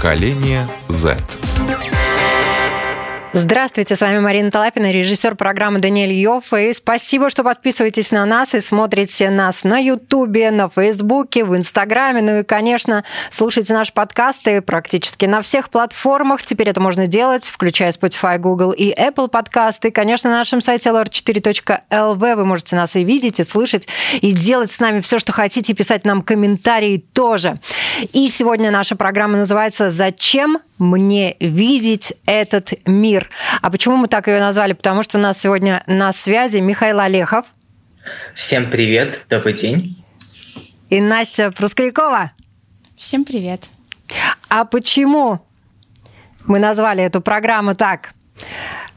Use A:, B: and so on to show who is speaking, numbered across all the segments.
A: Поколение Z.
B: Здравствуйте, с вами Марина Талапина, режиссер программы Даниэль Йофф. И спасибо, что подписываетесь на нас и смотрите нас на Ютубе, на Фейсбуке, в Инстаграме. Ну и, конечно, слушайте наши подкасты практически на всех платформах. Теперь это можно делать, включая Spotify, Google и Apple подкасты. И, конечно, на нашем сайте lr4.lv вы можете нас и видеть, и слышать, и делать с нами все, что хотите, писать нам комментарии тоже. И сегодня наша программа называется «Зачем мне видеть этот мир. А почему мы так ее назвали? Потому что у нас сегодня на связи Михаил Олехов.
C: Всем привет, добрый день.
B: И Настя Прускорякова.
D: Всем привет.
B: А почему мы назвали эту программу так?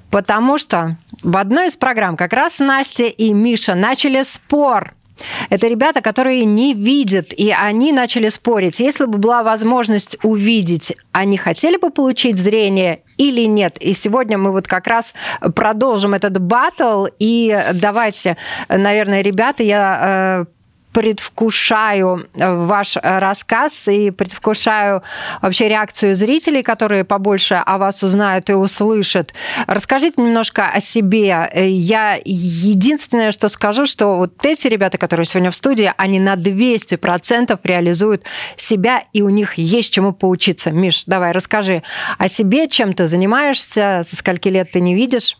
B: Потому что в одной из программ как раз Настя и Миша начали спор – это ребята, которые не видят, и они начали спорить. Если бы была возможность увидеть, они хотели бы получить зрение или нет. И сегодня мы вот как раз продолжим этот батл. И давайте, наверное, ребята, я э, предвкушаю э, ваш рассказ и предвкушаю вообще реакцию зрителей, которые побольше о вас узнают и услышат. Расскажите немножко о себе. Э, я единственное, что скажу, что вот эти ребята, которые сегодня в студии, они на 200% реализуют себя, и у них есть чему поучиться. Миш, давай, расскажи о себе, чем ты занимаешься, со скольки лет ты не видишь?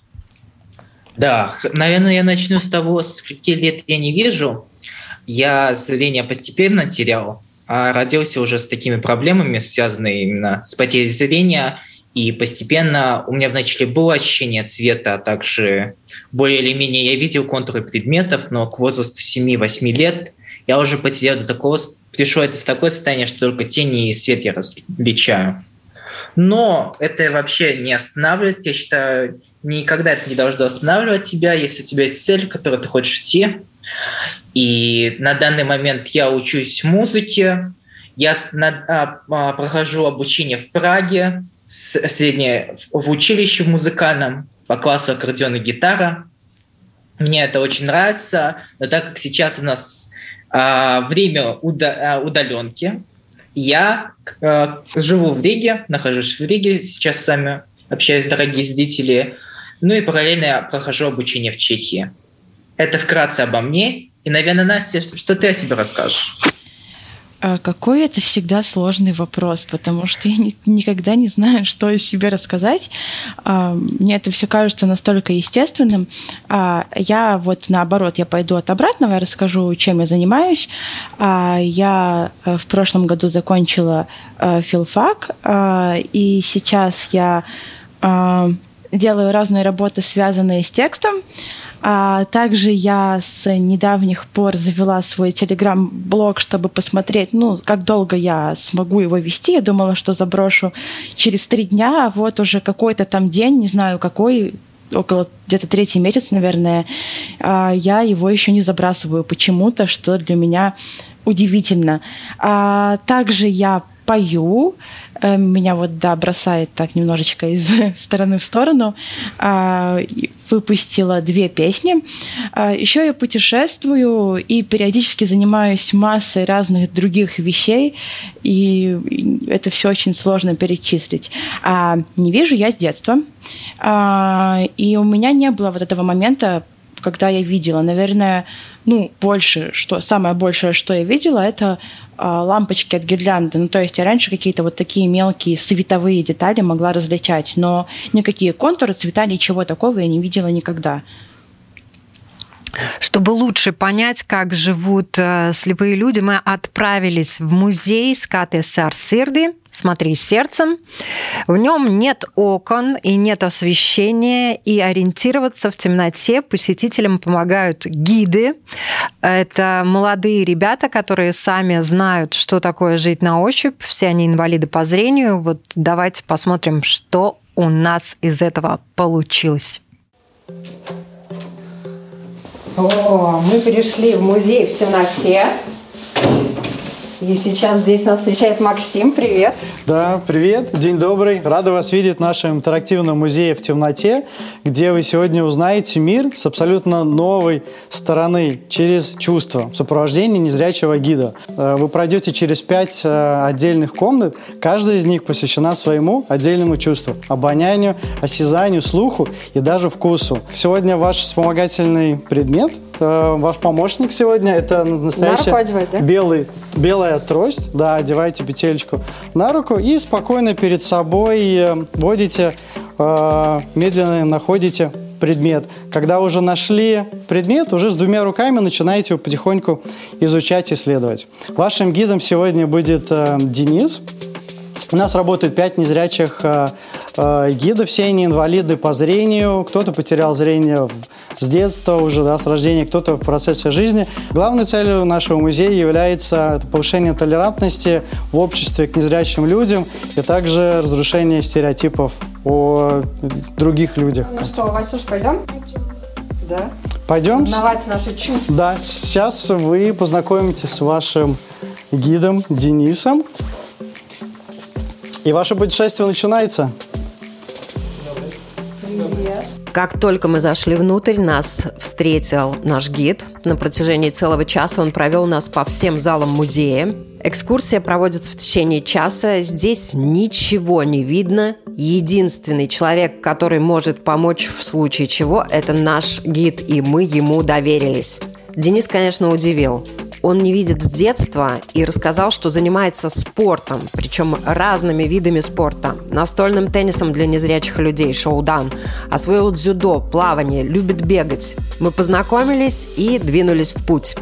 C: Да, наверное, я начну с того, скольки лет я не вижу. Я зрение постепенно терял, а родился уже с такими проблемами, связанными именно с потерей зрения, и постепенно у меня вначале было ощущение цвета, а также более или менее я видел контуры предметов, но к возрасту 7-8 лет я уже потерял до такого, пришел это в такое состояние, что только тени и свет я различаю. Но это вообще не останавливает, я считаю, никогда это не должно останавливать тебя, если у тебя есть цель, к которой ты хочешь идти, и на данный момент я учусь музыке, я а, а, прохожу обучение в Праге, среднее в училище музыкальном по классу аккордеон и гитара. Мне это очень нравится, но так как сейчас у нас а, время уда- удаленки, я живу в Риге, нахожусь в Риге, сейчас с вами общаюсь, дорогие зрители, ну и параллельно я прохожу обучение в Чехии. Это вкратце обо мне. И, наверное, Настя, что ты о себе расскажешь?
D: А какой это всегда сложный вопрос, потому что я ни, никогда не знаю, что о себе рассказать. А, мне это все кажется настолько естественным. А, я вот наоборот, я пойду от обратного, я расскажу, чем я занимаюсь. Я э, в прошлом году закончила а, филфак, и сейчас я а, делаю разные работы, связанные с текстом. А также я с недавних пор завела свой телеграм-блог, чтобы посмотреть, ну, как долго я смогу его вести. Я думала, что заброшу через три дня, а вот уже какой-то там день, не знаю какой, около где-то третий месяц, наверное, а, я его еще не забрасываю почему-то, что для меня удивительно. А также я пою, меня вот, да, бросает так немножечко из стороны в сторону. А, выпустила две песни. А, Еще я путешествую и периодически занимаюсь массой разных других вещей, и это все очень сложно перечислить. А не вижу я с детства. А, и у меня не было вот этого момента, когда я видела. Наверное, ну, больше, что самое большее, что я видела, это э, лампочки от гирлянды. Ну, то есть я раньше какие-то вот такие мелкие световые детали могла различать, но никакие контуры, цвета, ничего такого я не видела никогда.
B: Чтобы лучше понять, как живут э, слепые люди, мы отправились в музей Скаты Сарсирды «Смотри сердцем». В нем нет окон и нет освещения, и ориентироваться в темноте посетителям помогают гиды. Это молодые ребята, которые сами знают, что такое жить на ощупь. Все они инвалиды по зрению. Вот давайте посмотрим, что у нас из этого получилось. О, мы пришли в музей в темноте.
E: И сейчас здесь нас встречает Максим. Привет.
A: Да, привет. День добрый. Рада вас видеть в нашем интерактивном музее в темноте, где вы сегодня узнаете мир с абсолютно новой стороны, через чувства, в сопровождении незрячего гида. Э, вы пройдете через пять э, отдельных комнат. Каждая из них посвящена своему отдельному чувству. Обонянию, осязанию, слуху и даже вкусу. Сегодня ваш вспомогательный предмет ваш помощник сегодня. Это настоящий да? белый, белая трость. Да, одевайте петелечку на руку и спокойно перед собой э, водите, э, медленно находите предмет. Когда уже нашли предмет, уже с двумя руками начинаете его потихоньку изучать, исследовать. Вашим гидом сегодня будет Денис. У нас работают пять незрячих э, э, гидов, все они инвалиды по зрению. Кто-то потерял зрение с детства уже, да, с рождения, кто-то в процессе жизни. Главной целью нашего музея является повышение толерантности в обществе к незрячим людям и также разрушение стереотипов о других людях.
E: Ну что, Васюш, пойдем?
A: Пойдем. Да? Пойдем?
E: Узнавать наши чувства.
A: Да, сейчас вы познакомитесь с вашим гидом Денисом. И ваше путешествие начинается.
E: Как только мы зашли внутрь, нас встретил наш гид. На протяжении целого часа он провел нас по всем залам музея. Экскурсия проводится в течение часа. Здесь ничего не видно. Единственный человек, который может помочь в случае чего, это наш гид, и мы ему доверились. Денис, конечно, удивил. Он не видит с детства и рассказал, что занимается спортом, причем разными видами спорта. Настольным теннисом для незрячих людей, шоу-дан. Освоил дзюдо, плавание, любит бегать. Мы познакомились и двинулись в путь.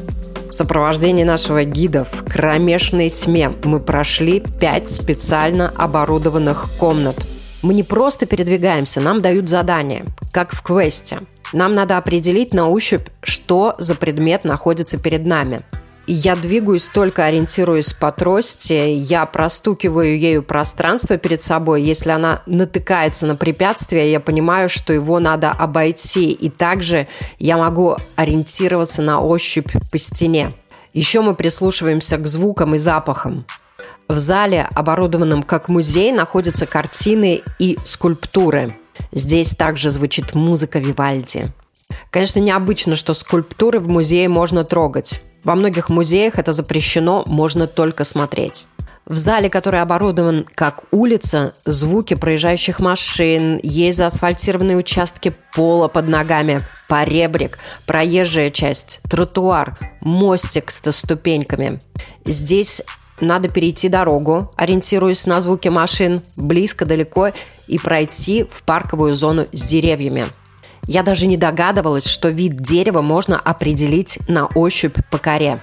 E: В сопровождении нашего гида в кромешной тьме мы прошли пять специально оборудованных комнат. Мы не просто передвигаемся, нам дают задание, как в квесте. Нам надо определить на ощупь, что за предмет находится перед нами я двигаюсь только ориентируясь по трости, я простукиваю ею пространство перед собой. Если она натыкается на препятствие, я понимаю, что его надо обойти. И также я могу ориентироваться на ощупь по стене. Еще мы прислушиваемся к звукам и запахам. В зале, оборудованном как музей, находятся картины и скульптуры. Здесь также звучит музыка Вивальди. Конечно, необычно, что скульптуры в музее можно трогать. Во многих музеях это запрещено, можно только смотреть. В зале, который оборудован как улица, звуки проезжающих машин, есть заасфальтированные участки пола под ногами, поребрик, проезжая часть, тротуар, мостик с ступеньками. Здесь надо перейти дорогу, ориентируясь на звуки машин, близко, далеко, и пройти в парковую зону с деревьями – я даже не догадывалась, что вид дерева можно определить на ощупь по коре.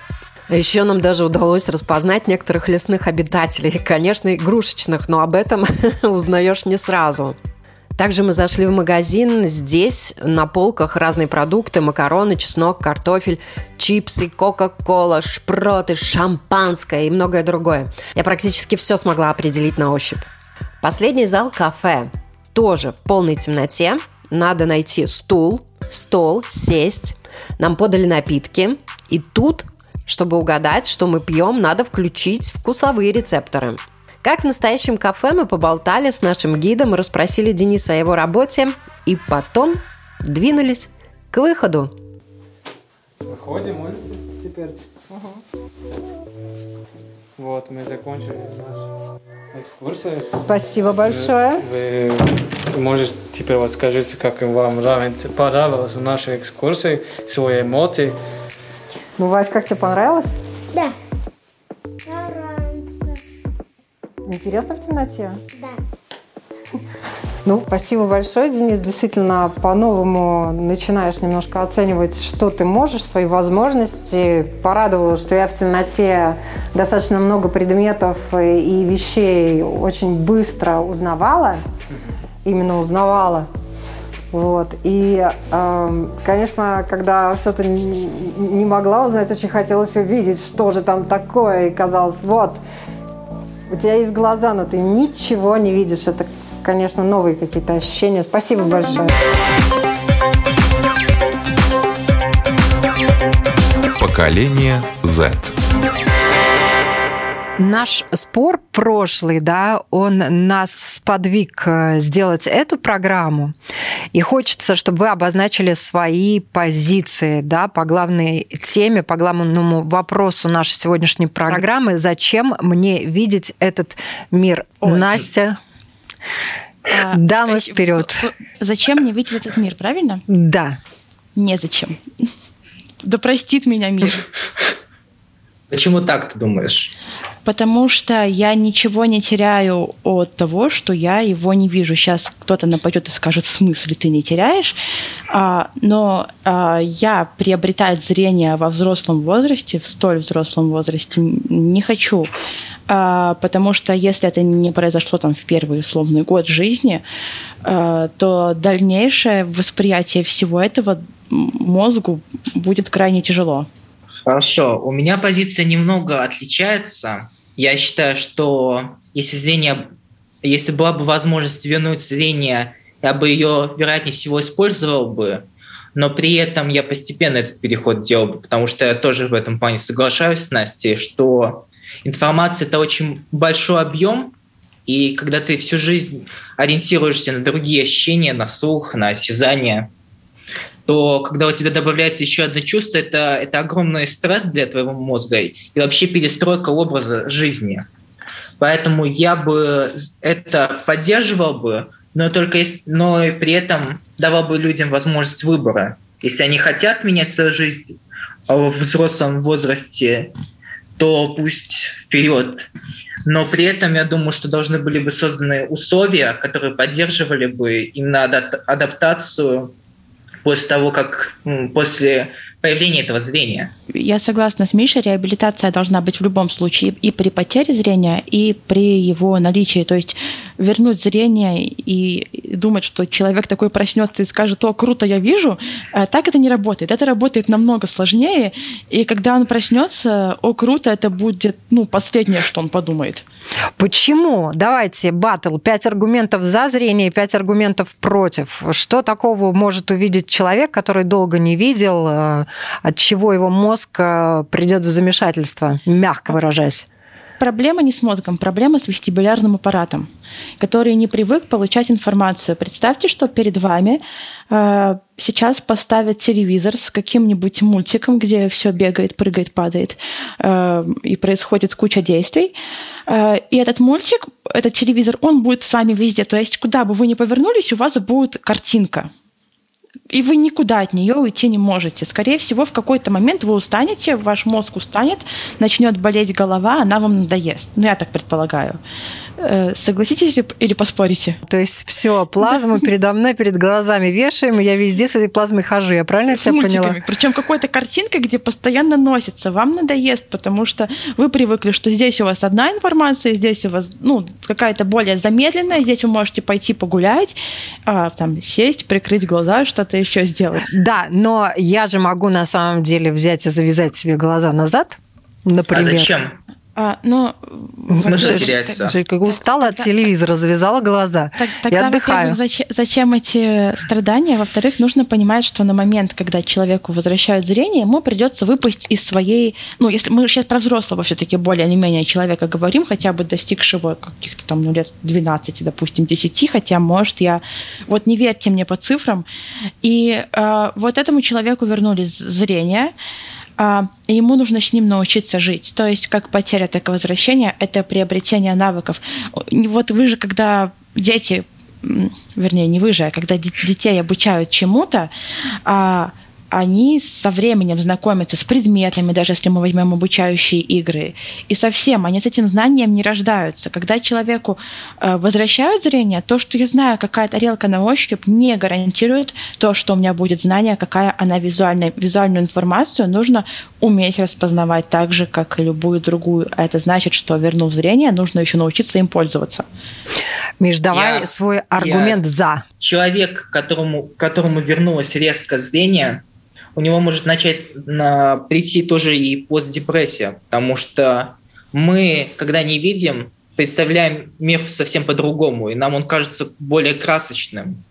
E: Еще нам даже удалось распознать некоторых лесных обитателей, конечно, игрушечных, но об этом узнаешь не сразу. Также мы зашли в магазин. Здесь на полках разные продукты, макароны, чеснок, картофель, чипсы, кока-кола, шпроты, шампанское и многое другое. Я практически все смогла определить на ощупь. Последний зал – кафе. Тоже в полной темноте надо найти стул, стол, сесть. Нам подали напитки. И тут, чтобы угадать, что мы пьем, надо включить вкусовые рецепторы. Как в настоящем кафе мы поболтали с нашим гидом, расспросили Дениса о его работе и потом двинулись к выходу.
F: Выходим, можете теперь? Угу. Вот, мы закончили нашу экскурсию.
E: Спасибо большое.
F: Вы, вы можете теперь вот скажите, как вам нравится, понравилось в нашей экскурсии, свои эмоции.
E: Ну, Вась, как тебе понравилось?
G: Да.
E: Нравится. Интересно в темноте?
G: Да.
E: Ну, спасибо большое, Денис. Действительно, по-новому начинаешь немножко оценивать, что ты можешь, свои возможности. Порадовало, что я в темноте достаточно много предметов и вещей очень быстро узнавала. Именно узнавала. Вот. И, э, конечно, когда что-то не могла узнать, очень хотелось увидеть, что же там такое. И казалось, вот, у тебя есть глаза, но ты ничего не видишь. Это конечно, новые какие-то ощущения. Спасибо большое.
H: Поколение Z.
B: Наш спор прошлый, да, он нас сподвиг э, сделать эту программу. И хочется, чтобы вы обозначили свои позиции, да, по главной теме, по главному вопросу нашей сегодняшней программы. Зачем мне видеть этот мир? Ой. Настя, а, дамы вперед.
D: Зачем мне видеть этот мир, правильно?
B: Да.
D: Незачем. Да простит меня мир.
C: Почему так ты думаешь?
D: Потому что я ничего не теряю от того, что я его не вижу. Сейчас кто-то нападет и скажет, в смысле ты не теряешь? А, но а, я приобретать зрение во взрослом возрасте, в столь взрослом возрасте, не хочу. А, потому что если это не произошло там в первый условный год жизни, а, то дальнейшее восприятие всего этого мозгу будет крайне тяжело.
C: Хорошо. У меня позиция немного отличается. Я считаю, что если зрение, если была бы возможность вернуть зрение, я бы ее, вероятнее всего, использовал бы, но при этом я постепенно этот переход делал бы, потому что я тоже в этом плане соглашаюсь с Настей, что информация – это очень большой объем, и когда ты всю жизнь ориентируешься на другие ощущения, на слух, на осязание – то когда у тебя добавляется еще одно чувство, это, это огромный стресс для твоего мозга и вообще перестройка образа жизни. Поэтому я бы это поддерживал бы, но только но и при этом давал бы людям возможность выбора. Если они хотят менять свою жизнь в взрослом возрасте, то пусть вперед. Но при этом я думаю, что должны были бы созданы условия, которые поддерживали бы именно адаптацию после того, как после появления этого зрения.
D: Я согласна с Мишей, реабилитация должна быть в любом случае и при потере зрения, и при его наличии. То есть вернуть зрение и думать, что человек такой проснется и скажет, о, круто, я вижу, э, так это не работает. Это работает намного сложнее, и когда он проснется, о, круто, это будет ну, последнее, что он подумает.
B: Почему? Давайте, батл. Пять аргументов за зрение, пять аргументов против. Что такого может увидеть человек, который долго не видел, э, от чего его мозг э, придет в замешательство, мягко выражаясь?
D: Проблема не с мозгом, проблема с вестибулярным аппаратом, который не привык получать информацию. Представьте, что перед вами э, сейчас поставят телевизор с каким-нибудь мультиком, где все бегает, прыгает, падает, э, и происходит куча действий. Э, и этот мультик, этот телевизор, он будет с вами везде. То есть, куда бы вы ни повернулись, у вас будет картинка и вы никуда от нее уйти не можете. Скорее всего, в какой-то момент вы устанете, ваш мозг устанет, начнет болеть голова, она вам надоест. Ну, я так предполагаю. Э, согласитесь или поспорите?
B: То есть все, плазму передо мной, перед глазами вешаем, и я везде с этой плазмой хожу. Я правильно с тебя мультиками. поняла?
D: Причем какой-то картинкой, где постоянно носится. Вам надоест, потому что вы привыкли, что здесь у вас одна информация, здесь у вас ну, какая-то более замедленная, здесь вы можете пойти погулять, а, там, сесть, прикрыть глаза, что-то еще сделать.
B: Да, но я же могу на самом деле взять и завязать себе глаза назад, например. А
C: зачем?
D: А, но.
B: Жень, как устала от телевизора, завязала глаза. Так, тогда, я отдыхаю.
D: Зачем, зачем эти страдания? Во-вторых, нужно понимать, что на момент, когда человеку возвращают зрение, ему придется выпасть из своей... Ну, если мы сейчас про взрослого все-таки более-менее человека говорим, хотя бы достигшего каких-то там ну, лет 12, допустим, 10, хотя, может, я... Вот не верьте мне по цифрам. И э, вот этому человеку вернули зрение, а, ему нужно с ним научиться жить. То есть как потеря, так и возвращение – это приобретение навыков. Вот вы же, когда дети, вернее, не вы же, а когда детей обучают чему-то, а, они со временем знакомятся с предметами, даже если мы возьмем обучающие игры. И совсем они с этим знанием не рождаются. Когда человеку э, возвращают зрение, то, что я знаю, какая тарелка на ощупь, не гарантирует то, что у меня будет знание, какая она визуальная. Визуальную информацию нужно уметь распознавать так же, как и любую другую. А это значит, что, вернув зрение, нужно еще научиться им пользоваться.
B: Миш, давай я, свой аргумент я, за.
C: Человек, которому, которому вернулось резко зрение, у него может начать на, прийти тоже и постдепрессия, потому что мы, когда не видим, представляем мир совсем по-другому, и нам он кажется более красочным.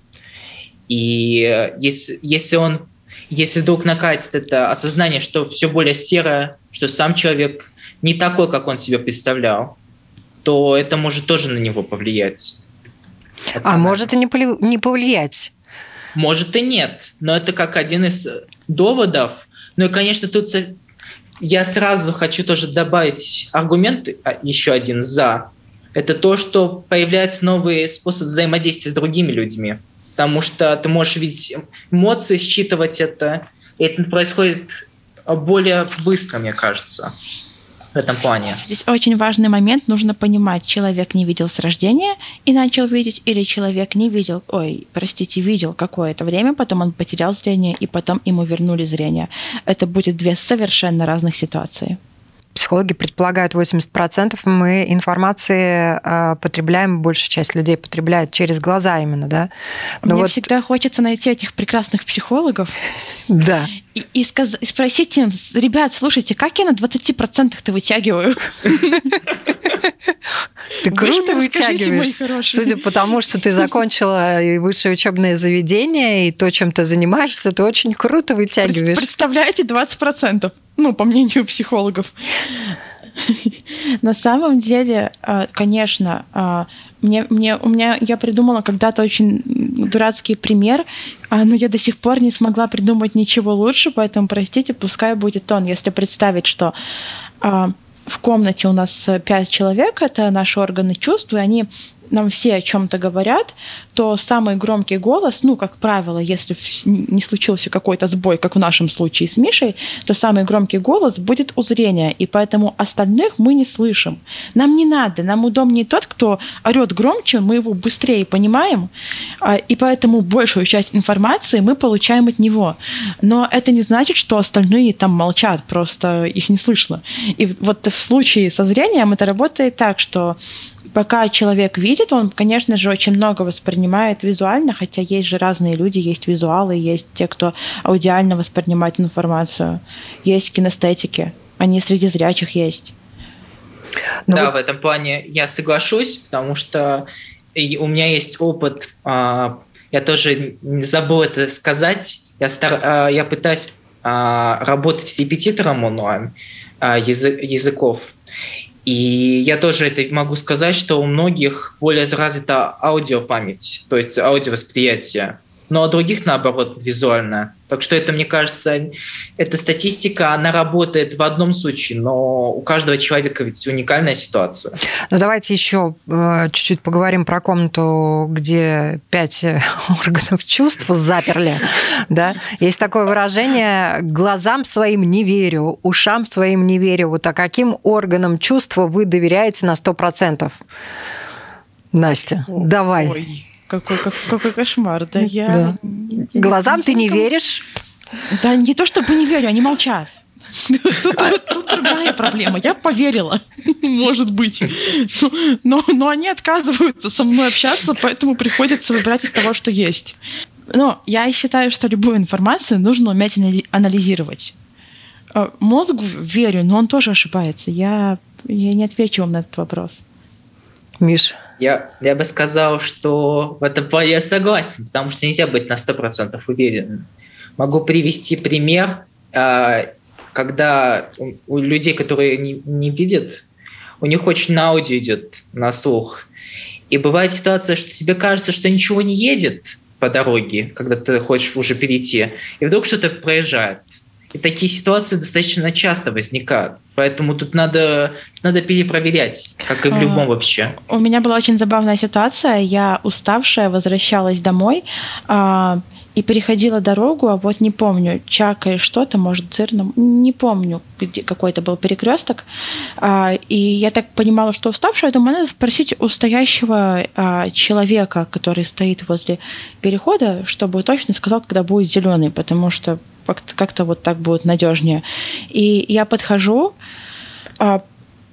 C: И если, если он, если вдруг накатит это осознание, что все более серое, что сам человек не такой, как он себе представлял, то это может тоже на него повлиять.
B: А может и не повлиять.
C: Может и нет, но это как один из доводов. Ну и, конечно, тут я сразу хочу тоже добавить аргумент а, еще один за. Это то, что появляется новый способ взаимодействия с другими людьми. Потому что ты можешь видеть эмоции, считывать это. И это происходит более быстро, мне кажется в этом плане.
D: Здесь очень важный момент. Нужно понимать, человек не видел с рождения и начал видеть, или человек не видел, ой, простите, видел какое-то время, потом он потерял зрение, и потом ему вернули зрение. Это будет две совершенно разных ситуации
B: психологи предполагают 80%, мы информации э, потребляем, большая часть людей потребляет через глаза именно, да.
D: Но Мне вот... всегда хочется найти этих прекрасных психологов.
B: Да.
D: И, и, сказ... и спросить им, ребят, слушайте, как я на 20%-то вытягиваю?
B: Ты круто вытягиваешь. Судя по тому, что ты закончила и высшее учебное заведение, и то, чем ты занимаешься, ты очень круто вытягиваешь.
D: Представляете, 20%. Ну, по мнению психологов. На самом деле, а, конечно, а, мне, мне, у меня, я придумала когда-то очень дурацкий пример, а, но я до сих пор не смогла придумать ничего лучше, поэтому, простите, пускай будет он. Если представить, что в комнате у нас пять человек, это наши органы чувств, и они нам все о чем-то говорят, то самый громкий голос, ну, как правило, если не случился какой-то сбой, как в нашем случае с Мишей, то самый громкий голос будет у зрения, и поэтому остальных мы не слышим. Нам не надо, нам удобнее тот, кто орет громче, мы его быстрее понимаем, а, и поэтому большую часть информации мы получаем от него. Но это не значит, что остальные там молчат, просто их не слышно. И вот в случае со зрением это работает так, что пока человек видит, он, конечно же, очень много воспринимает визуально, хотя есть же разные люди, есть визуалы, есть те, кто аудиально воспринимает информацию, есть кинестетики, они среди зрячих есть.
C: Но ну да, вот... в этом плане я соглашусь, потому что у меня есть опыт, а, я тоже не забыл это сказать, я, стар, а, я пытаюсь а, работать с репетитором онлайн языков, и я тоже это могу сказать, что у многих более развита аудиопамять, то есть аудиовосприятие но у других, наоборот, визуально. Так что это, мне кажется, эта статистика, она работает в одном случае, но у каждого человека ведь уникальная ситуация.
B: Ну, давайте еще э, чуть-чуть поговорим про комнату, где пять органов чувств заперли. Да? Есть такое выражение «глазам своим не верю, ушам своим не верю». Вот а каким органам чувства вы доверяете на 100%? Настя, давай. Ой.
D: Какой, как, какой кошмар. Да я... Да.
B: Глазам ты не веришь?
D: Да не то, чтобы не верю, они молчат. Тут, тут, тут другая проблема. Я поверила, может быть. Но, но они отказываются со мной общаться, поэтому приходится выбирать из того, что есть. Но я считаю, что любую информацию нужно уметь анализировать. Э, мозгу верю, но он тоже ошибается. Я, я не отвечу вам на этот вопрос.
B: Миш,
C: я, я бы сказал, что в этом плане я согласен, потому что нельзя быть на 100% уверенным. Могу привести пример, а, когда у людей, которые не, не видят, у них очень на аудио идет, на слух. И бывает ситуация, что тебе кажется, что ничего не едет по дороге, когда ты хочешь уже перейти, и вдруг что-то проезжает. И такие ситуации достаточно часто возникают. Поэтому тут надо, надо перепроверять, как и в любом а, вообще.
D: У меня была очень забавная ситуация. Я уставшая возвращалась домой а, и переходила дорогу, а вот не помню, Чака и что-то, может, Цирном, не помню, где какой-то был перекресток. А, и я так понимала, что уставшая, я думаю, надо спросить у стоящего а, человека, который стоит возле перехода, чтобы точно сказал, когда будет зеленый, потому что как-то вот так будет надежнее. И я подхожу, а,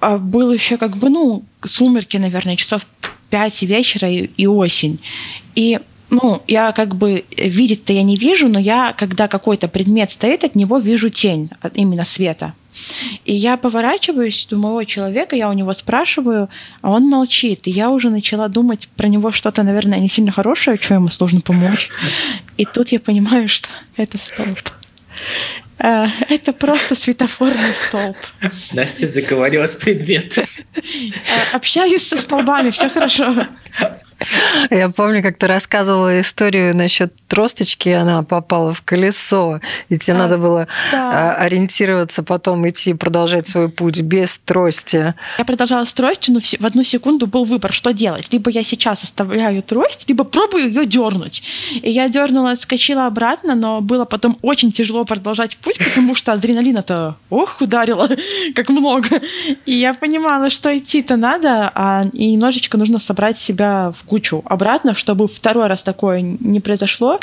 D: а был еще как бы, ну, сумерки, наверное, часов 5 вечера и, и осень. И ну, я как бы видеть-то я не вижу, но я, когда какой-то предмет стоит, от него вижу тень, от именно света. И я поворачиваюсь, думаю, о, человека, я у него спрашиваю, а он молчит. И я уже начала думать про него что-то, наверное, не сильно хорошее, что ему сложно помочь. И тут я понимаю, что это столб. Э, это просто светофорный столб.
C: Настя заговорила с предмета.
D: Э, общаюсь со столбами, все хорошо.
B: Я помню, как ты рассказывала историю насчет тросточки, она попала в колесо, и тебе а, надо было да. А, ориентироваться, потом идти, продолжать свой путь без трости.
D: Я продолжала с тростью, но в одну секунду был выбор, что делать. Либо я сейчас оставляю трость, либо пробую ее дернуть. И я дернула, отскочила обратно, но было потом очень тяжело продолжать путь, потому что адреналина-то, ох, ударило, как много. И я понимала, что идти-то надо, а и немножечко нужно собрать себя в кучу обратно, чтобы второй раз такое не произошло.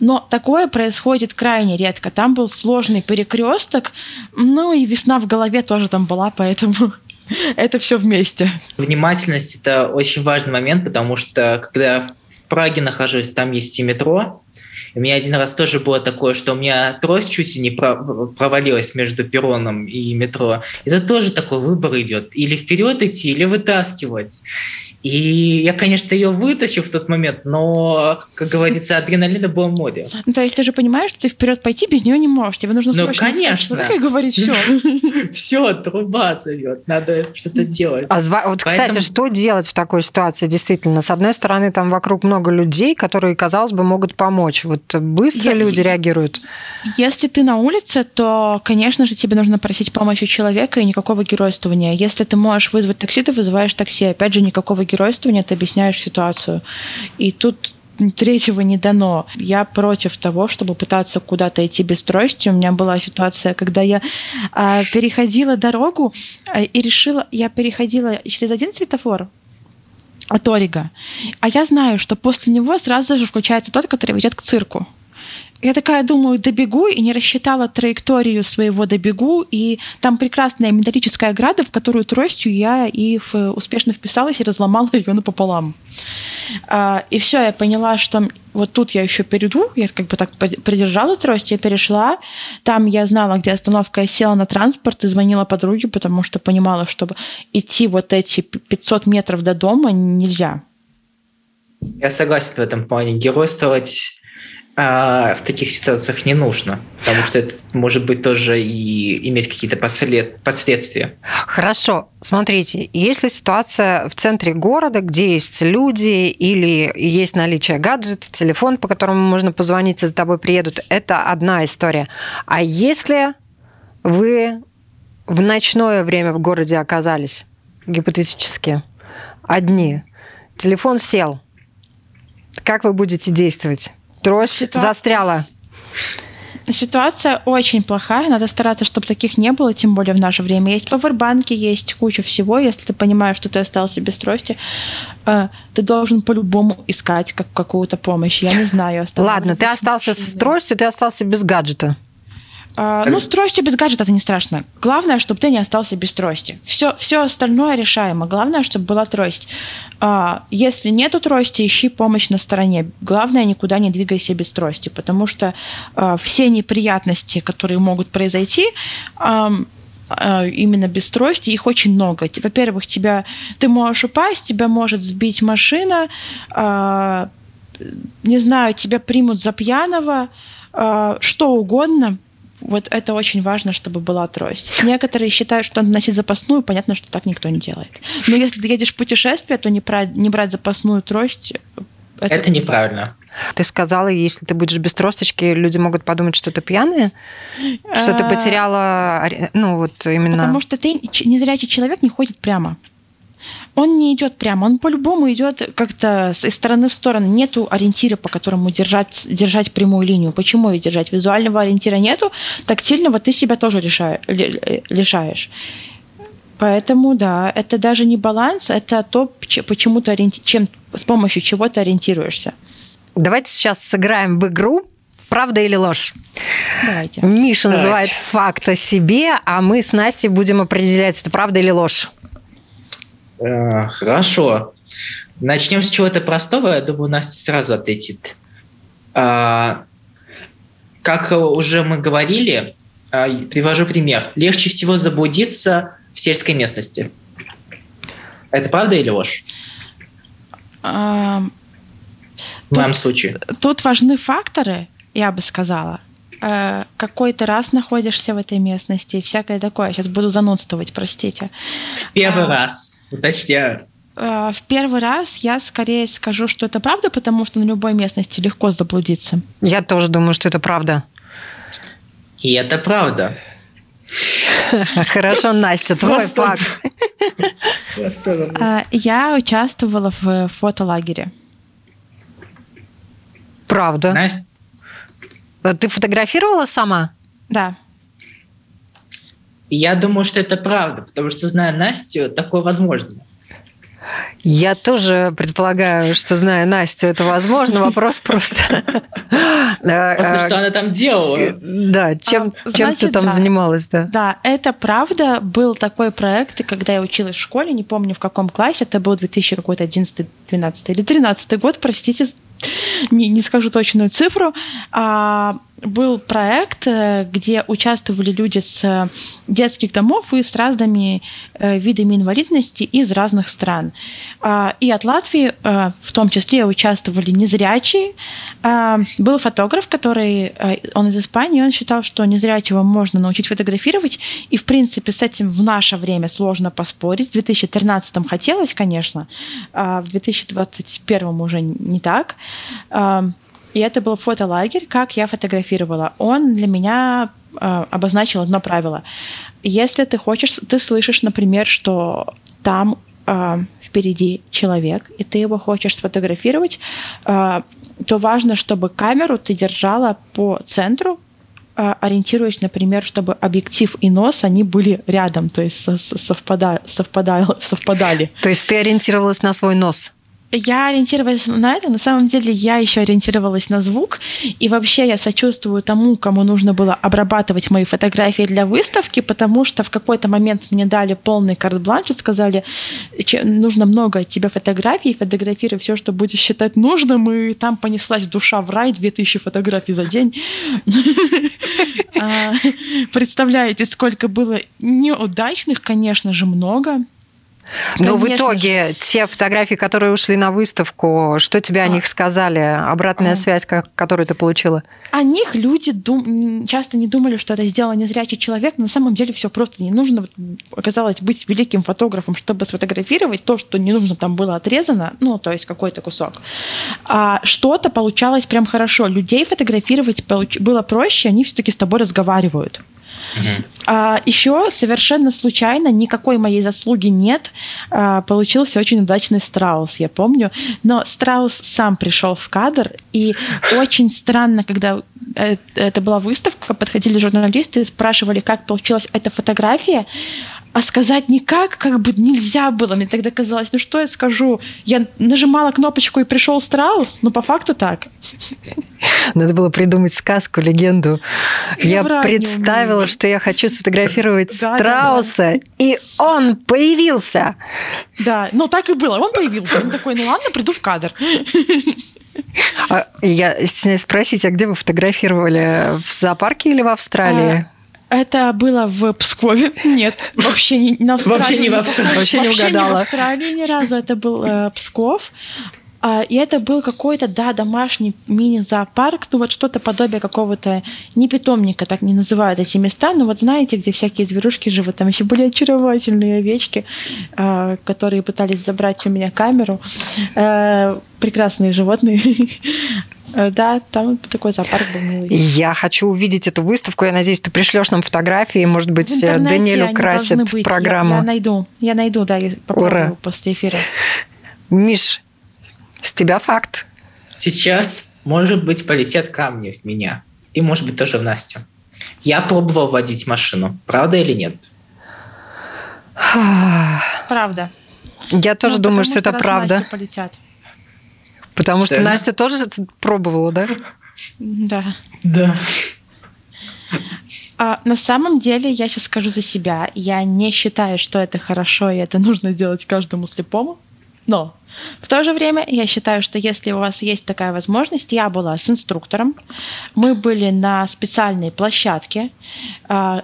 D: Но такое происходит крайне редко. Там был сложный перекресток, ну и весна в голове тоже там была, поэтому это все вместе.
C: Внимательность это очень важный момент, потому что когда в Праге нахожусь, там есть и метро, у меня один раз тоже было такое, что у меня трость чуть не провалилась между перроном и метро. Это тоже такой выбор идет. Или вперед идти, или вытаскивать. И я, конечно, ее вытащил в тот момент, но, как говорится, адреналина было море.
D: Ну, то есть ты же понимаешь, что ты вперед пойти без нее не можешь. Тебе нужно
C: Ну, конечно.
D: Как говорить, все.
C: Все, труба зовет, надо что-то делать.
B: А вот, кстати, что делать в такой ситуации, действительно? С одной стороны, там вокруг много людей, которые, казалось бы, могут помочь. Вот быстро люди реагируют?
D: Если ты на улице, то, конечно же, тебе нужно просить помощи человека и никакого геройствования. Если ты можешь вызвать такси, ты вызываешь такси. Опять же, никакого геройствования, ты объясняешь ситуацию. И тут третьего не дано. Я против того, чтобы пытаться куда-то идти без трости. У меня была ситуация, когда я а, переходила дорогу а, и решила, я переходила через один светофор от Орига, а я знаю, что после него сразу же включается тот, который ведет к цирку. Я такая думаю, добегу, и не рассчитала траекторию своего добегу, и там прекрасная металлическая ограда, в которую тростью я и в, успешно вписалась и разломала ее напополам. А, и все, я поняла, что вот тут я еще перейду, я как бы так придержала трость, я перешла, там я знала, где остановка, я села на транспорт и звонила подруге, потому что понимала, чтобы идти вот эти 500 метров до дома нельзя.
C: Я согласен в этом плане. Геройствовать а в таких ситуациях не нужно, потому что это может быть тоже и иметь какие-то послед... последствия.
B: Хорошо, смотрите, если ситуация в центре города, где есть люди или есть наличие гаджета, телефон, по которому можно позвонить, и за тобой приедут, это одна история. А если вы в ночное время в городе оказались, гипотетически, одни, телефон сел, как вы будете действовать? Трость Ситуация... застряла.
D: Ситуация очень плохая, надо стараться, чтобы таких не было, тем более в наше время. Есть пауэрбанки, есть куча всего. Если ты понимаешь, что ты остался без трости, э, ты должен по-любому искать как, какую-то помощь. Я не знаю.
B: Ладно, ты остался с тростью, ты остался без гаджета.
D: А, ну, с тростью без гаджета это не страшно. Главное, чтобы ты не остался без трости. Все, все остальное решаемо. Главное, чтобы была трость. А, если нету трости, ищи помощь на стороне. Главное, никуда не двигайся без трости, потому что а, все неприятности, которые могут произойти, а, а именно без трости, их очень много. Во-первых, тебя, ты можешь упасть, тебя может сбить машина, а, не знаю, тебя примут за пьяного, а, что угодно – вот это очень важно, чтобы была трость. Некоторые считают, что надо носить запасную, понятно, что так никто не делает. Но если ты едешь в путешествие, то не, про, не брать запасную трость
C: это, это неправильно.
B: Ты сказала, если ты будешь без тросточки, люди могут подумать, что ты пьяная, что ты а, потеряла, ну вот именно.
D: Потому что ты незрячий человек не ходит прямо он не идет прямо, он по-любому идет как-то из стороны в сторону. Нету ориентира, по которому держать, держать прямую линию. Почему ее держать? Визуального ориентира нету, тактильного ты себя тоже лишаешь. лишаешь. Поэтому, да, это даже не баланс, это то, почему ты ориенти... чем, с помощью чего ты ориентируешься.
B: Давайте сейчас сыграем в игру Правда или ложь?
D: Давайте.
B: Миша Давайте. называет факт о себе, а мы с Настей будем определять, это правда или ложь.
C: Хорошо. Начнем с чего-то простого. Я думаю, Настя сразу ответит. А, как уже мы говорили, а, привожу пример. Легче всего заблудиться в сельской местности. Это правда или ложь?
D: А,
C: в моем случае.
D: Тут важны факторы, я бы сказала. Э, какой ты раз находишься в этой местности и всякое такое. Сейчас буду занудствовать, простите.
C: Первый а, раз, уточняю.
D: Э, в первый раз я скорее скажу, что это правда, потому что на любой местности легко заблудиться.
B: Я тоже думаю, что это правда.
C: И это правда.
B: Хорошо, Настя, твой факт.
D: А, я участвовала в фотолагере.
B: Правда. Настя? Ты фотографировала сама?
D: Да.
C: Я думаю, что это правда, потому что, зная Настю, такое возможно.
B: Я тоже предполагаю, что, зная Настю, это возможно. Вопрос просто...
C: Просто что она там делала.
B: Да, чем, а, чем ты там занималась, да?
D: Да, это правда. Был такой проект, и когда я училась в школе, не помню в каком классе, это был 2011, 12 или 13 год, простите, не, не скажу точную цифру, а, был проект, э, где участвовали люди с детских домов и с разными э, видами инвалидности из разных стран. А, и от Латвии э, в том числе участвовали незрячие. А, был фотограф, который, он из Испании, он считал, что незрячего можно научить фотографировать, и в принципе с этим в наше время сложно поспорить. В 2013 хотелось, конечно, а в 2021 уже не так. И это был фотолагерь, как я фотографировала. Он для меня э, обозначил одно правило. Если ты хочешь, ты слышишь, например, что там э, впереди человек, и ты его хочешь сфотографировать, э, то важно, чтобы камеру ты держала по центру, ориентируясь, например, чтобы объектив и нос, они были рядом, то есть совпадали. совпадали. совпадали.
B: То есть ты ориентировалась на свой нос?
D: Я ориентировалась на это. На самом деле я еще ориентировалась на звук. И вообще я сочувствую тому, кому нужно было обрабатывать мои фотографии для выставки, потому что в какой-то момент мне дали полный карт-бланш и сказали, нужно много от тебя фотографий, фотографируй все, что будешь считать нужным. И там понеслась душа в рай, 2000 фотографий за день. А, представляете, сколько было неудачных, конечно же, много.
B: Но в итоге те фотографии, которые ушли на выставку, что тебе о а. них сказали? Обратная а. связь, которую ты получила?
D: О них люди дум... часто не думали, что это сделал незрячий человек. Но на самом деле все просто. Не нужно, оказалось, быть великим фотографом, чтобы сфотографировать то, что не нужно там было отрезано, ну, то есть какой-то кусок. А что-то получалось прям хорошо. Людей фотографировать было проще, они все-таки с тобой разговаривают. А, еще совершенно случайно, никакой моей заслуги нет, а, получился очень удачный страус, я помню. Но страус сам пришел в кадр, и очень странно, когда э, это была выставка, подходили журналисты и спрашивали, как получилась эта фотография, а сказать никак как бы нельзя было. Мне тогда казалось, ну что я скажу? Я нажимала кнопочку и пришел страус, но по факту так.
B: Надо было придумать сказку, легенду. Я, я представила, что я хочу сфотографировать да, страуса, да, да. и он появился.
D: Да, ну так и было. Он появился. Он такой, ну ладно, приду в кадр.
B: А, я стесняюсь спросить, а где вы фотографировали? В зоопарке или в Австралии?
D: А, это было в Пскове. Нет, вообще не на Австралии.
C: Вообще не в Австралии.
B: Вообще не угадала. Вообще не в
D: Австралии ни разу. Это был э, Псков. А, и это был какой-то, да, домашний мини-зоопарк, ну вот что-то подобие какого-то, не питомника, так не называют эти места, но вот знаете, где всякие зверушки живут, там еще были очаровательные овечки, а, которые пытались забрать у меня камеру. Э, прекрасные животные. Э, да, там такой зоопарк был милый.
B: Я хочу увидеть эту выставку. Я надеюсь, ты пришлешь нам фотографии. Может быть, Даниэль украсит программу.
D: Я, я найду. Я найду, да, я попробую Ура. после эфира.
B: Миш, тебя факт.
C: Сейчас, может быть, полетят камни в меня. И, может быть, тоже в Настю. Я пробовал водить машину. Правда или нет?
D: Правда.
B: Я тоже ну, думаю, что это правда.
D: полетят.
B: Потому что, что Настя тоже пробовала, да?
D: Да.
C: Да.
D: А, на самом деле, я сейчас скажу за себя. Я не считаю, что это хорошо, и это нужно делать каждому слепому. Но в то же время я считаю, что если у вас есть такая возможность, я была с инструктором, мы были на специальной площадке, а,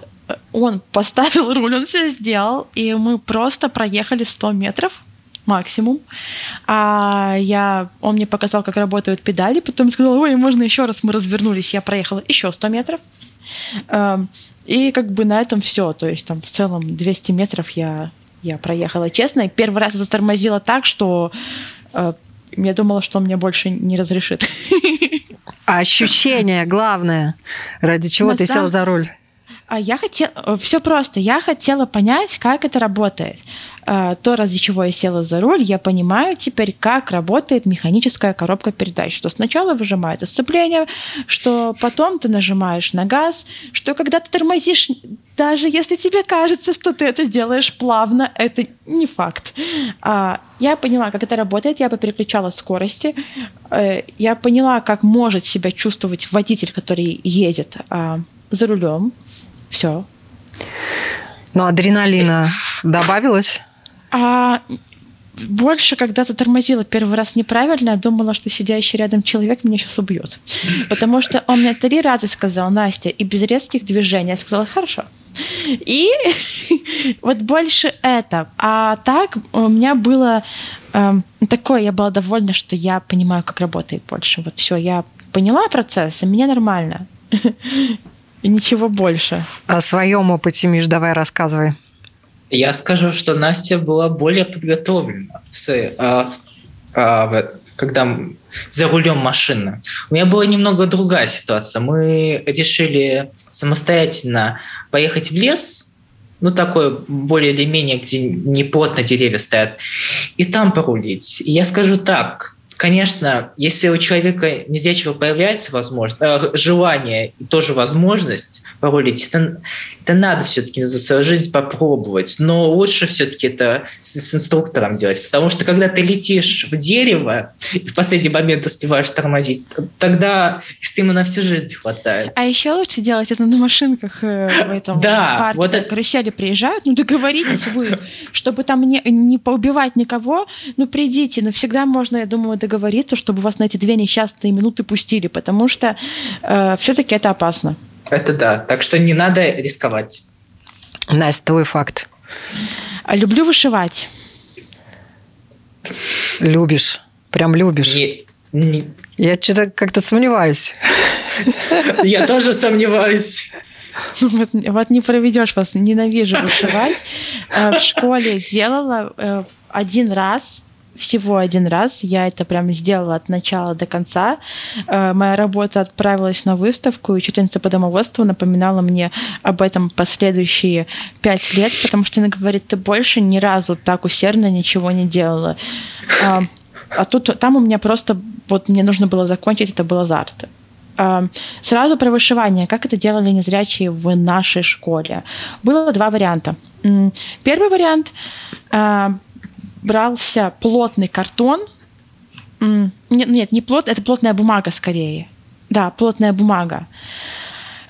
D: он поставил руль, он все сделал, и мы просто проехали 100 метров максимум. А я, он мне показал, как работают педали, потом сказал, ой, можно еще раз, мы развернулись, я проехала еще 100 метров. Эм, и как бы на этом все. То есть там в целом 200 метров я, я проехала честно. И первый раз затормозила так, что э, я думала, что он мне больше не разрешит.
B: А ощущение главное. Ради чего
D: На
B: ты
D: самом-
B: сел за руль?
D: А я хотела... Все просто. Я хотела понять, как это работает. А, То, ради чего я села за руль, я понимаю теперь, как работает механическая коробка передач. Что сначала выжимает сцепление, что потом ты нажимаешь на газ, что когда ты тормозишь, даже если тебе кажется, что ты это делаешь плавно, это не факт. А, Я поняла, как это работает, я попереключала скорости, э, я поняла, как может себя чувствовать водитель, который едет а, за рулем. Все.
B: Ну, адреналина добавилось?
D: А больше, когда затормозила первый раз неправильно, я думала, что сидящий рядом человек меня сейчас убьет. Потому что он мне три раза сказал, Настя, и без резких движений. Я сказала, хорошо. И вот больше это. А так у меня было эм, такое, я была довольна, что я понимаю, как работает больше. Вот все, я поняла процесс, и мне нормально. И ничего больше.
B: О своем опыте, Миш, давай рассказывай.
C: Я скажу, что Настя была более подготовлена, а, а, когда за рулем машины. У меня была немного другая ситуация. Мы решили самостоятельно поехать в лес, ну такой более или менее, где не плотно деревья стоят, и там порулить. И я скажу так, конечно, если у человека незрячего появляется возможность, э, желание и тоже возможность порулить, это, это надо все-таки за свою жизнь попробовать. Но лучше все-таки это с, с инструктором делать, потому что когда ты летишь в дерево и в последний момент успеваешь тормозить, тогда стыма на всю жизнь хватает.
D: А еще лучше делать это на машинках э, в этом
C: Да,
D: парке.
C: вот это-
D: карусели приезжают, ну договоритесь вы, чтобы там не, не поубивать никого, ну придите, но всегда можно, я думаю, договориться, чтобы вас на эти две несчастные минуты пустили, потому что все-таки это опасно.
C: Это да. Так что не надо рисковать.
B: Настя, твой факт.
D: А Люблю вышивать.
B: Любишь. Прям любишь.
C: Не- не-
B: Я что-то как-то сомневаюсь.
C: я тоже сомневаюсь.
D: Вот, вот не проведешь вас, ненавижу вышивать. Э, В школе делала э, один раз, всего один раз. Я это прям сделала от начала до конца. Э, Моя работа отправилась на выставку, и учительница по домоводству напоминала мне об этом последующие пять лет, потому что она говорит, ты больше ни разу так усердно ничего не делала. А, а тут там у меня просто вот мне нужно было закончить, это был азарт. А, Сразу про вышивание. Как это делали незрячие в нашей школе? Было два варианта. Первый вариант брался плотный картон. Нет, нет, не плотный, это плотная бумага скорее. Да, плотная бумага.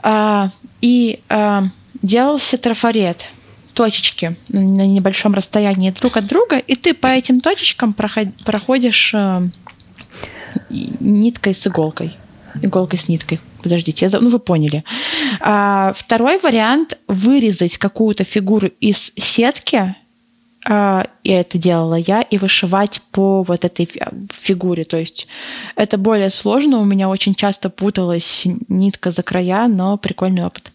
D: А, И а, делался трафарет точечки на небольшом расстоянии друг от друга, и ты по этим точечкам проход- проходишь э, ниткой с иголкой. Иголкой с ниткой. Подождите, я за- ну вы поняли. А, второй вариант – вырезать какую-то фигуру из сетки, и это делала я, и вышивать по вот этой фи- фигуре. То есть это более сложно, у меня очень часто путалась нитка за края, но прикольный опыт.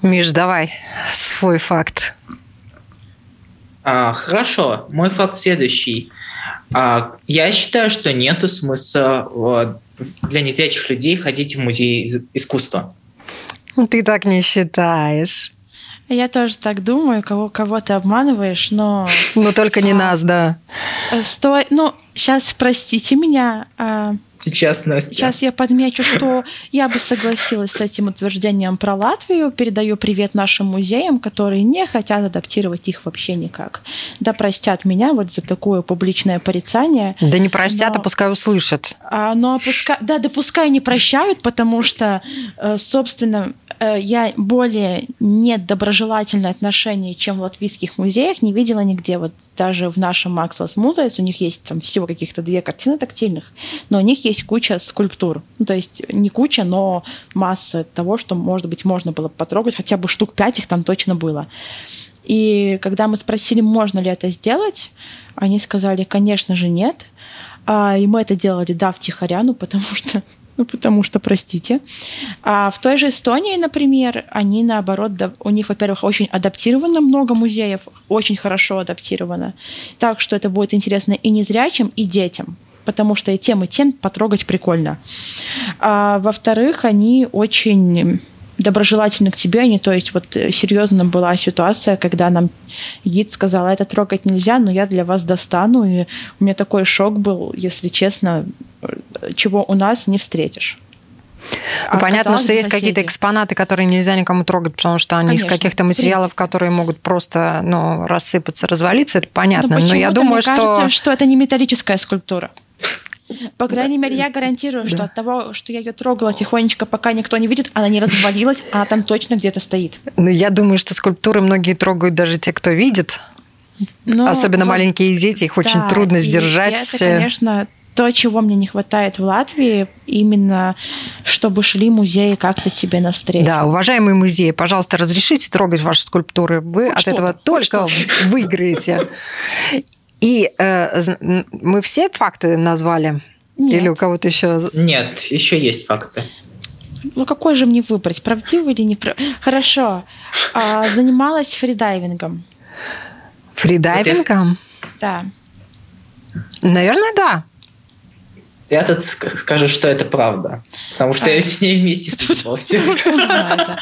B: Миш, давай свой факт.
C: А, хорошо, мой факт следующий. А, я считаю, что нету смысла вот, для незрячих людей ходить в музей искусства.
B: Ты так не считаешь.
D: Я тоже так думаю, кого, кого ты обманываешь, но
B: Ну, только не нас, да.
D: э, стой, ну, сейчас простите меня, а,
C: Сейчас, Настя.
D: сейчас я подмечу, что я бы согласилась с этим утверждением про Латвию, передаю привет нашим музеям, которые не хотят адаптировать их вообще никак. Да простят меня вот за такое публичное порицание.
B: Да не простят,
D: Но-
B: а пускай услышат.
D: А, но пускай, да, да пускай не прощают, потому что, э, собственно, я более недоброжелательное отношение, чем в латвийских музеях, не видела нигде. Вот даже в нашем Макслас Музеес у них есть там всего каких-то две картины тактильных, но у них есть куча скульптур. Ну, то есть не куча, но масса того, что, может быть, можно было бы потрогать, хотя бы штук пять их там точно было. И когда мы спросили, можно ли это сделать, они сказали, конечно же, нет. А, и мы это делали, да, втихаря, ну, потому что ну, потому что, простите. А в той же Эстонии, например, они, наоборот, у них, во-первых, очень адаптировано много музеев, очень хорошо адаптировано. Так что это будет интересно и незрячим, и детям потому что и тем, и тем потрогать прикольно. А, во-вторых, они очень доброжелательны к тебе, они, то есть вот э, серьезно была ситуация, когда нам гид сказал, это трогать нельзя, но я для вас достану, и у меня такой шок был, если честно, э, чего у нас не встретишь.
B: Ну, а понятно, что есть какие-то экспонаты, которые нельзя никому трогать, потому что они Конечно, из каких-то материалов, которые могут просто ну, рассыпаться, развалиться, это понятно.
D: Но,
B: но я думаю,
D: мне
B: что...
D: кажется, что это не металлическая скульптура. По крайней мере, я гарантирую, что от того, что я ее трогала тихонечко, пока никто не видит, она не развалилась, она там точно где-то стоит.
B: Ну, я думаю, что скульптуры многие трогают даже те, кто видит. Но, Особенно вот, маленькие дети, их да, очень трудно сдержать.
D: Это, конечно, то, чего мне не хватает в Латвии, именно чтобы шли музеи как-то тебе навстречу.
B: Да, уважаемые музеи, пожалуйста, разрешите трогать ваши скульптуры. Вы Хоть от этого только выиграете. И э, мы все факты назвали? Нет. Или у кого-то еще?
C: Нет, еще есть факты.
D: Ну какой же мне выбрать, правдивый или не правдивый? Хорошо. А, занималась фридайвингом.
B: Фридайвингом?
D: Да.
B: Наверное, да.
C: Я тут скажу, что это правда. Потому что а. я с ней вместе занимался.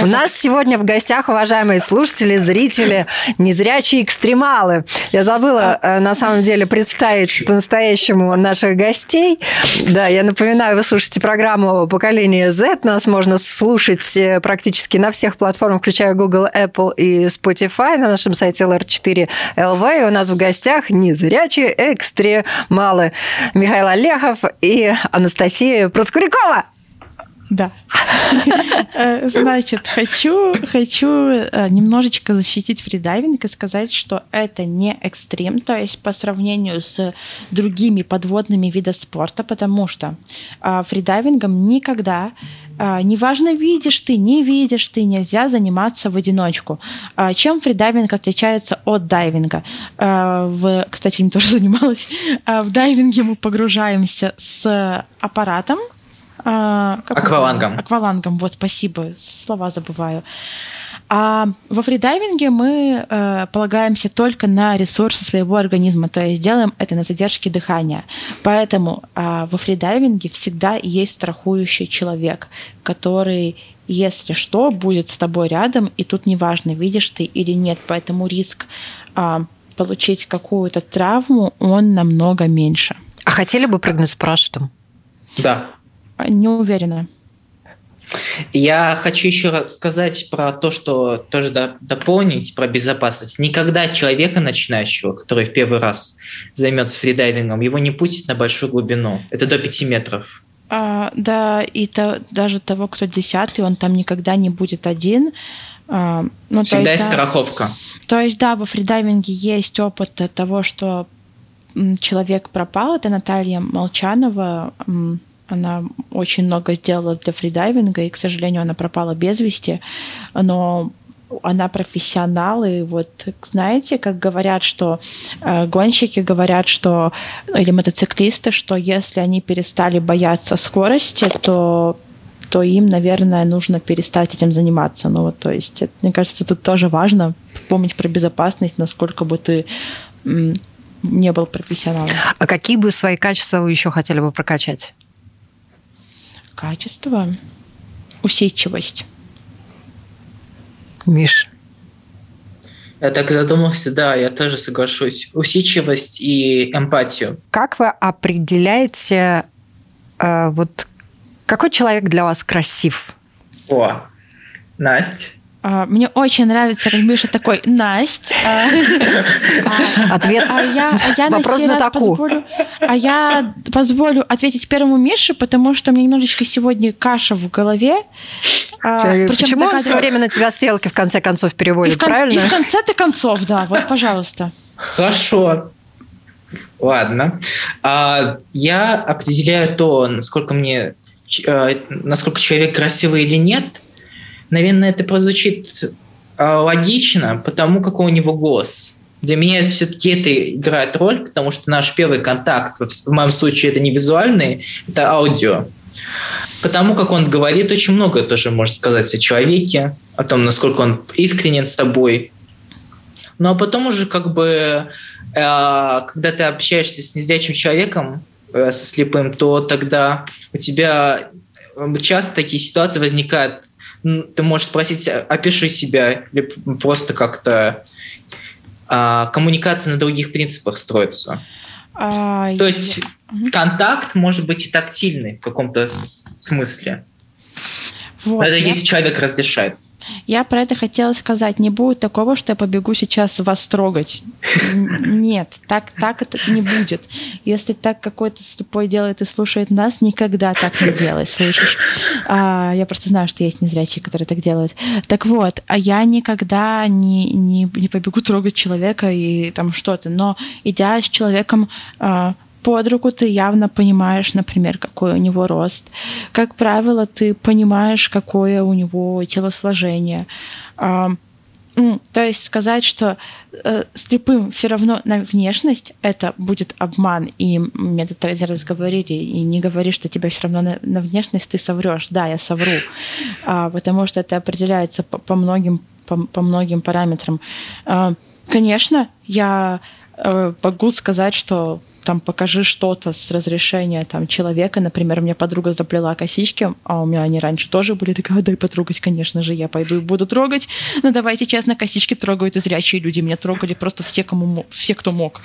B: У нас сегодня в гостях, уважаемые слушатели, зрители, незрячие экстремалы. Я забыла, э, на самом деле, представить по-настоящему наших гостей. Да, я напоминаю, вы слушаете программу «Поколение Z». Нас можно слушать э, практически на всех платформах, включая Google, Apple и Spotify, на нашем сайте LR4LV. И у нас в гостях незрячие экстремалы. Михаил Олехов и Анастасия Процкурякова.
D: Да. Э, значит, хочу, хочу э, немножечко защитить фридайвинг и сказать, что это не экстрим, то есть по сравнению с другими подводными видами спорта, потому что а, фридайвингом никогда неважно, видишь ты, не видишь ты, нельзя заниматься в одиночку. А, чем фридайвинг отличается от дайвинга? В, кстати, им тоже занималась. В дайвинге мы погружаемся с аппаратом,
C: а, аквалангом.
D: Аквалангом, вот, спасибо, слова забываю. А во фридайвинге мы э, полагаемся только на ресурсы своего организма, то есть делаем это на задержке дыхания. Поэтому э, во фридайвинге всегда есть страхующий человек, который, если что, будет с тобой рядом, и тут неважно, видишь ты или нет. Поэтому риск э, получить какую-то травму, он намного меньше.
B: А хотели бы прыгнуть с парашютом?
C: Да.
D: Не уверена.
C: Я хочу еще сказать про то, что тоже дополнить про безопасность. Никогда человека начинающего, который в первый раз займется фридайвингом, его не пустят на большую глубину. Это до 5 метров.
D: А, да, и то, даже того, кто десятый, он там никогда не будет один.
C: А, ну, Всегда есть, есть да, страховка.
D: То есть, да, во фридайвинге есть опыт того, что человек пропал. Это Наталья Молчанова, она очень много сделала для фридайвинга, и, к сожалению, она пропала без вести. Но она профессионал, и вот знаете, как говорят, что э, гонщики говорят, что или мотоциклисты, что если они перестали бояться скорости, то то им, наверное, нужно перестать этим заниматься. Ну вот, то есть, это, мне кажется, тут тоже важно помнить про безопасность, насколько бы ты не был профессионалом.
B: А какие бы свои качества вы еще хотели бы прокачать?
D: Качество, усидчивость.
B: Миш.
C: Я так задумался, да, я тоже соглашусь. Усидчивость и эмпатию.
B: Как вы определяете, э, вот какой человек для вас красив?
C: О, Настя.
D: А, мне очень нравится, как Миша такой, Насть. А,
B: Ответ. А, я, а я Вопрос на, на таку.
D: Позволю, а я позволю ответить первому Мише, потому что у меня немножечко сегодня каша в голове.
B: Почему он все время на тебя стрелки в конце концов переводит, и
D: кон...
B: правильно?
D: И в конце-то концов, да, вот, пожалуйста.
C: Хорошо. Ладно. А, я определяю то, насколько мне, насколько человек красивый или нет – Наверное, это прозвучит логично, потому как у него голос. Для меня это все-таки это играет роль, потому что наш первый контакт, в моем случае это не визуальный, это аудио. Потому как он говорит, очень много тоже может сказать о человеке, о том, насколько он искренен с тобой. Ну а потом уже как бы, э, когда ты общаешься с незрячим человеком, э, со слепым, то тогда у тебя часто такие ситуации возникают. Ты можешь спросить, опиши себя, или просто как-то а, коммуникация на других принципах строится. А, То есть я... контакт может быть и тактильный в каком-то смысле. Вот, это я... если человек разрешает.
D: Я про это хотела сказать. Не будет такого, что я побегу сейчас вас трогать. Нет, так, так это не будет. Если так какой-то слепой делает и слушает нас, никогда так не делай, слышишь? А, я просто знаю, что есть незрячие, которые так делают. Так вот, а я никогда не, не, не побегу трогать человека и там что-то. Но идя с человеком а, под руку ты явно понимаешь, например, какой у него рост. Как правило, ты понимаешь, какое у него телосложение. А, то есть сказать, что э, слепым все равно на внешность это будет обман, и мне тут говорили, и не говори, что тебе все равно на, на внешность ты соврешь. Да, я совру, а, потому что это определяется по, по многим по, по многим параметрам. А, конечно, я э, могу сказать, что там покажи что-то с разрешения там человека. Например, мне подруга заплела косички, а у меня они раньше тоже были. Такая, дай потрогать, конечно же, я пойду и буду трогать. Но давайте честно, косички трогают и зрячие люди. Меня трогали просто все, кому, все кто мог.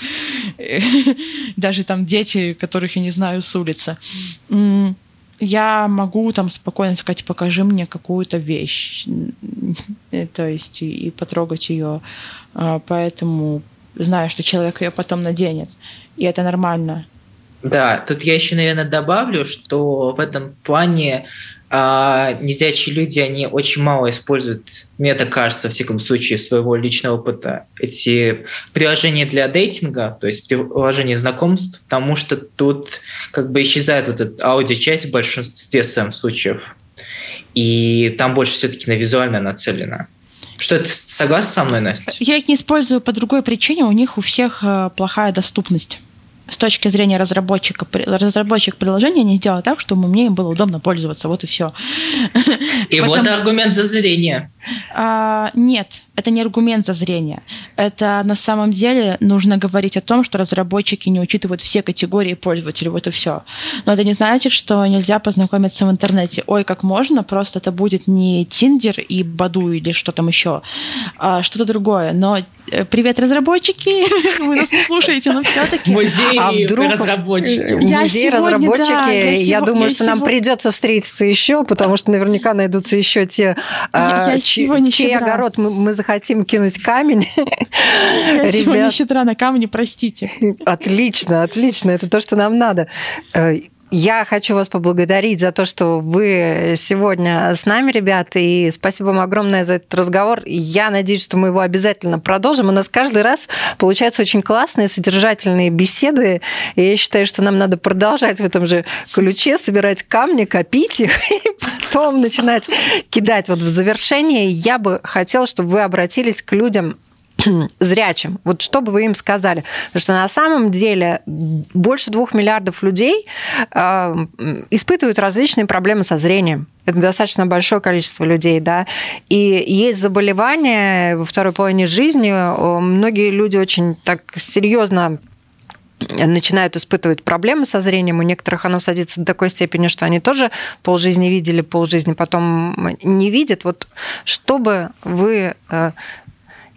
D: Даже там дети, которых я не знаю с улицы я могу там спокойно сказать, покажи мне какую-то вещь, то есть и, и потрогать ее, а, поэтому знаю, что человек ее потом наденет и это нормально.
C: Да, тут я еще, наверное, добавлю, что в этом плане а, незрячие люди, они очень мало используют, мне это кажется, во всяком случае, своего личного опыта, эти приложения для дейтинга, то есть приложения знакомств, потому что тут как бы исчезает вот эта аудиочасть в большинстве своем случаев. И там больше все-таки на визуально нацелено. Что ты согласна со мной, Настя?
D: Я их не использую по другой причине. У них у всех э, плохая доступность с точки зрения разработчика, разработчик приложения не сделал так, чтобы мне им было удобно пользоваться. Вот и все.
C: И Потому... вот аргумент за зрение.
D: А, нет, это не аргумент за зрение. Это на самом деле нужно говорить о том, что разработчики не учитывают все категории пользователей. Вот и все. Но это не значит, что нельзя познакомиться в интернете. Ой, как можно, просто это будет не Тиндер и Баду или что там еще, а что-то другое. Но э, привет, разработчики! Вы нас не слушаете, но все-таки...
C: Музей а вдруг... разработчики.
B: Музей разработчики. Да, я, я думаю, что нам придется встретиться еще, потому что наверняка найдутся еще те, я, я сегодня чей щедра. огород мы, мы захотим кинуть камень.
D: Я сегодня щедра на камни, простите.
B: Отлично, отлично. Это то, что нам надо. Я хочу вас поблагодарить за то, что вы сегодня с нами, ребята, и спасибо вам огромное за этот разговор. Я надеюсь, что мы его обязательно продолжим. У нас каждый раз получаются очень классные, содержательные беседы, и я считаю, что нам надо продолжать в этом же ключе, собирать камни, копить их, и потом начинать кидать. Вот в завершение я бы хотела, чтобы вы обратились к людям зрячим. Вот что бы вы им сказали? Потому что на самом деле больше двух миллиардов людей э, испытывают различные проблемы со зрением. Это достаточно большое количество людей, да. И есть заболевания во второй половине жизни. Многие люди очень так серьезно начинают испытывать проблемы со зрением, у некоторых оно садится до такой степени, что они тоже полжизни видели, полжизни потом не видят. Вот что бы вы э,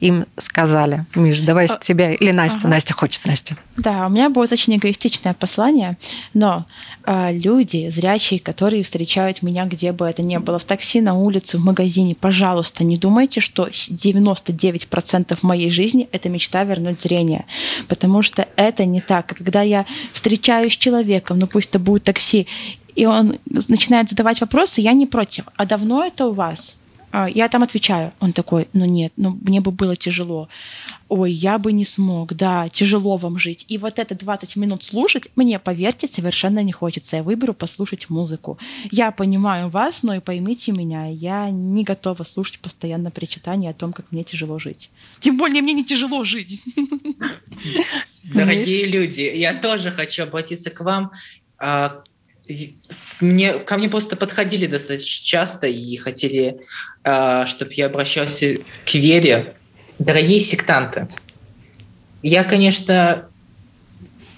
B: им сказали? Миш, давай с а, тебя или Настя. Ага. Настя хочет Настя.
D: Да, у меня будет очень эгоистичное послание, но э, люди зрячие, которые встречают меня, где бы это ни было, в такси, на улице, в магазине, пожалуйста, не думайте, что 99% моей жизни – это мечта вернуть зрение, потому что это не так. Когда я встречаюсь с человеком, ну пусть это будет такси, и он начинает задавать вопросы, я не против. А давно это у вас? А, я там отвечаю. Он такой, ну нет, ну мне бы было тяжело. Ой, я бы не смог, да, тяжело вам жить. И вот это 20 минут слушать, мне, поверьте, совершенно не хочется. Я выберу послушать музыку. Я понимаю вас, но и поймите меня, я не готова слушать постоянно причитания о том, как мне тяжело жить. Тем более мне не тяжело жить.
C: Дорогие люди, я тоже хочу обратиться к вам. А, мне, ко мне просто подходили достаточно часто и хотели, э, чтобы я обращался к вере. Дорогие сектанты, я, конечно,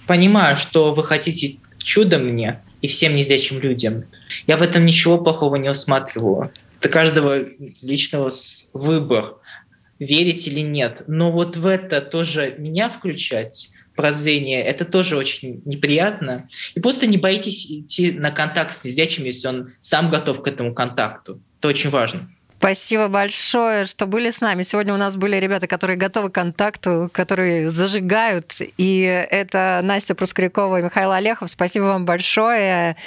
C: понимаю, что вы хотите чудо мне и всем незрячим людям. Я в этом ничего плохого не усматриваю. Это каждого личного выбор, верить или нет. Но вот в это тоже меня включать прозрение, это тоже очень неприятно. И просто не боитесь идти на контакт с незрячим, если он сам готов к этому контакту. Это очень важно.
B: Спасибо большое, что были с нами. Сегодня у нас были ребята, которые готовы к контакту, которые зажигают. И это Настя Проскурякова и Михаил Олехов. Спасибо вам большое.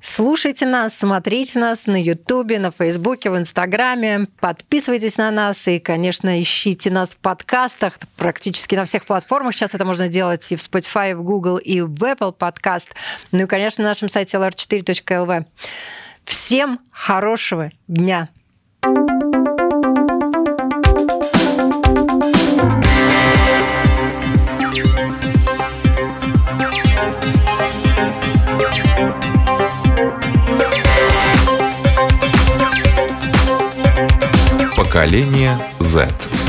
B: Слушайте нас, смотрите нас на Ютубе, на Фейсбуке, в Инстаграме. Подписывайтесь на нас и, конечно, ищите нас в подкастах практически на всех платформах. Сейчас это можно делать и в Spotify, и в Google, и в Apple подкаст. Ну и, конечно, на нашем сайте lr4.lv. Всем хорошего дня!
H: Поколение Z.